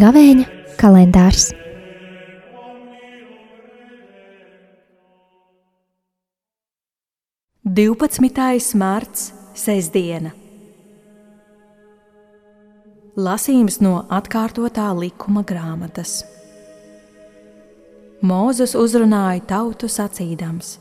Gavēņa kalendārs. Divpadsmitais marts, sestdiena. Lasījums no atkārtotā likuma grāmatas. Mūzes uzrunāja tautu sacīdams: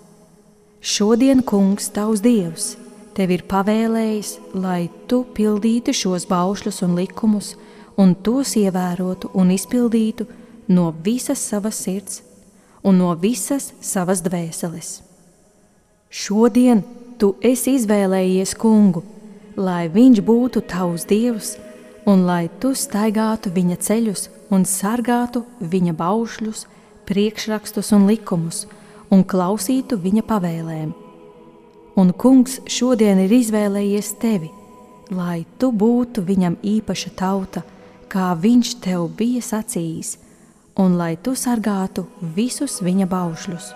Šodien, kungs, tavs dievs, tev ir pavēlējis, lai tu pildītu šos baušļus un likumus, un tos ievērotu un izpildītu no visas savas sirds un no visas savas dvēseles. Šodien tu esi izvēlējies kungu, lai viņš būtu tavs dievs, un lai tu staigātu viņa ceļus un sargātu viņa baušļus, priekšrakstus un likumus, un klausītu viņa pavēlēm. Un kungs šodien ir izvēlējies tevi, lai tu būtu viņam īpaša tauta, kā viņš tev bija sacījis, un lai tu sargātu visus viņa baušļus.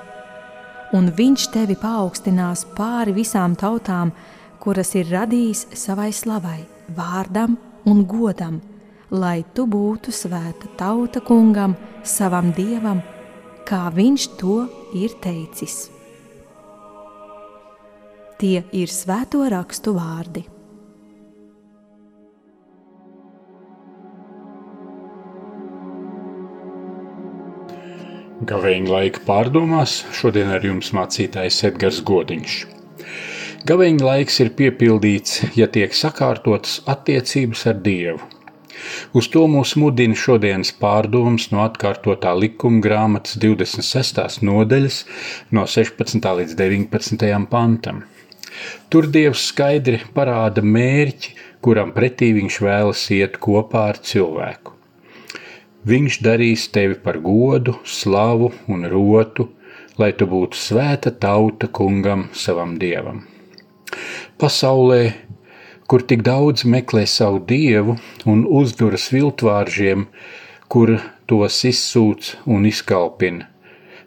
Un viņš tevi paaugstinās pāri visām tautām, kuras ir radījis savai slavai, vārdam un godam, lai tu būtu svēta tauta kungam, savam dievam, kā viņš to ir teicis. Tie ir svēto rakstu vārdi. Gavēņa laika pārdomās šodien ar jums mācītājs Edgars Godiņš. Gavēņa laiks ir piepildīts, ja tiek sakārtotas attiecības ar Dievu. Uz to mūs mudina šodienas pārdomas no atkārtotā likuma grāmatas 26. nodaļas, no 16. līdz 19. pantam. Tur Dievs skaidri parāda mērķi, kuram pretī viņš vēlas iet kopā ar cilvēku. Viņš darīs tevi par godu, slavu un rotu, lai tu būtu svēta tauta kungam, savam dievam. Pasaulē, kur tik daudz meklē savu dievu un uzduras viltvāržiem, kur tos izsūc un izkalpina,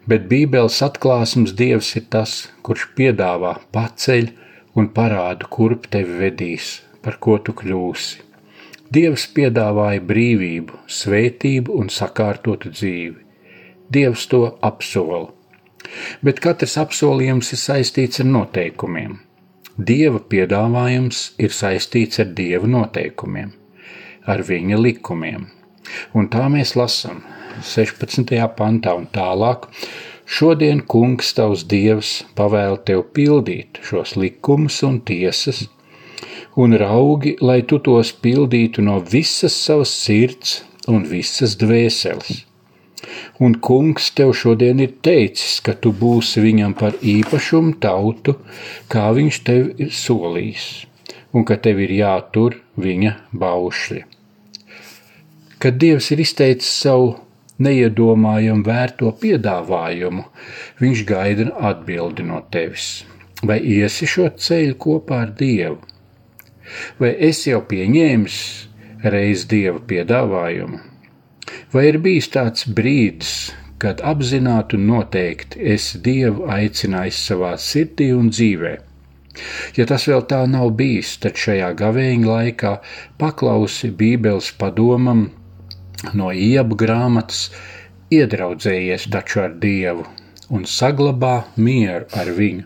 bet Bībeles atklāsmes dievs ir tas, kurš piedāvā paceļ un parāda, kurp tevi vedīs, par ko tu kļūsi. Dievs piedāvāja brīvību, svētību un sakārtotu dzīvi. Dievs to apsola. Bet katrs apsolījums ir saistīts ar noteikumiem. Dieva piedāvājums ir saistīts ar Dieva noteikumiem, ar viņa likumiem. Un tā mēs lasām 16. pantā un tālāk. Šodien kungs tavs dievs pavēl tev pildīt šos likumus un tiesas, un raugi, lai tu tos pildītu no visas savas sirds un visas dvēseles. Un kungs tev šodien ir teicis, ka tu būsi viņam par īpašumu tautu, kā viņš tev ir solījis, un ka tev ir jātur viņa baušļi. Kad Dievs ir izteicis savu neiedomājumu vērto piedāvājumu, viņš gaida atbildi no tevis. Vai iesi šo ceļu kopā ar Dievu? Vai es jau pieņēmis reiz dieva piedāvājumu? Vai ir bijis tāds brīdis, kad apzināti un noteikti esi dievu aicinājis savā sirdī un dzīvē? Ja tas vēl tā nav bijis, tad šajā gavēņa laikā paklausi Bībeles padomam no iebu grāmatas, iedraudzējies taču ar Dievu un saglabā mieru ar viņu.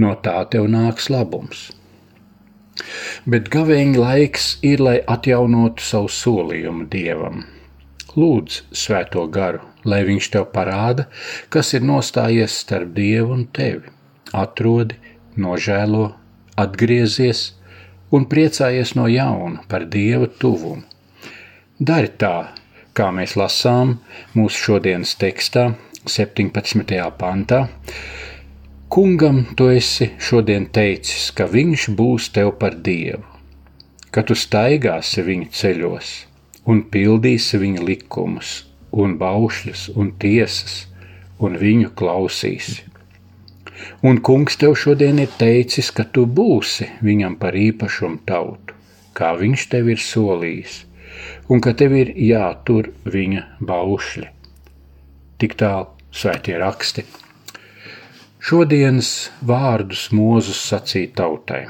No tā tev nāks labums. Bet gavēņa laiks ir, lai atjaunotu savu solījumu dievam. Lūdz svēto garu, lai viņš tev parāda, kas ir nostājies starp dievu un tevi. Atrodi, nožēlo, atgriezies un priecājies no jauna par dieva tuvumu. Dari tā, kā mēs lasām mūsu šodienas tekstā, 17. pantā Kungam tu esi šodien teicis, ka viņš būs tev par dievu, ka tu staigāsi viņa ceļos un pildīsi viņa likumus, un baušļus un tiesas, un viņu klausīsi. Un kungs tev šodien ir teicis, ka tu būsi viņam par īpašumu tautu, kā viņš tev ir solījis, un ka tev ir jātur viņa baušļi. Tik tālu svētie raksti. Šodienas vārdus Mūzus sacīja tautai.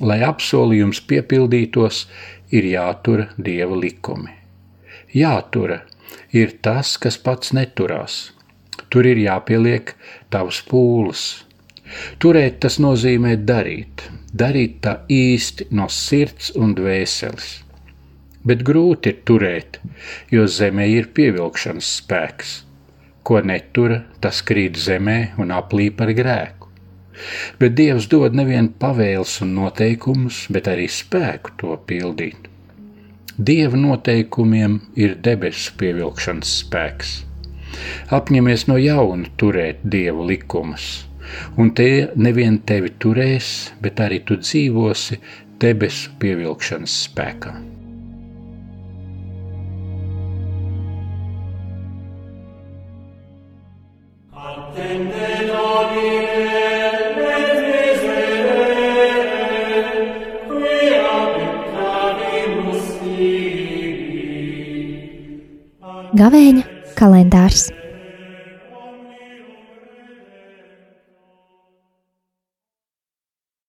Lai apsolījums piepildītos, ir jātura dieva likumi. Jātura ir tas, kas pats neturās. Tur ir jāpieliek tavs pūles. Turēt tas nozīmē darīt, darīt tā īsti no sirds un dvēseles. Bet grūti ir turēt, jo zemē ir pievilkšanas spēks Ko netura, tas krīt zemē un aplīp ar grēku. Bet Dievs dod nevien pavēles un noteikumus, bet arī spēku to pildīt. Dieva noteikumiem ir debesu pievilkšanas spēks. Apņemies no jauna turēt Dieva likumus, un tie nevien tevi turēs, bet arī tu dzīvosi debesu pievilkšanas spēkā. Gavēņa kalendārs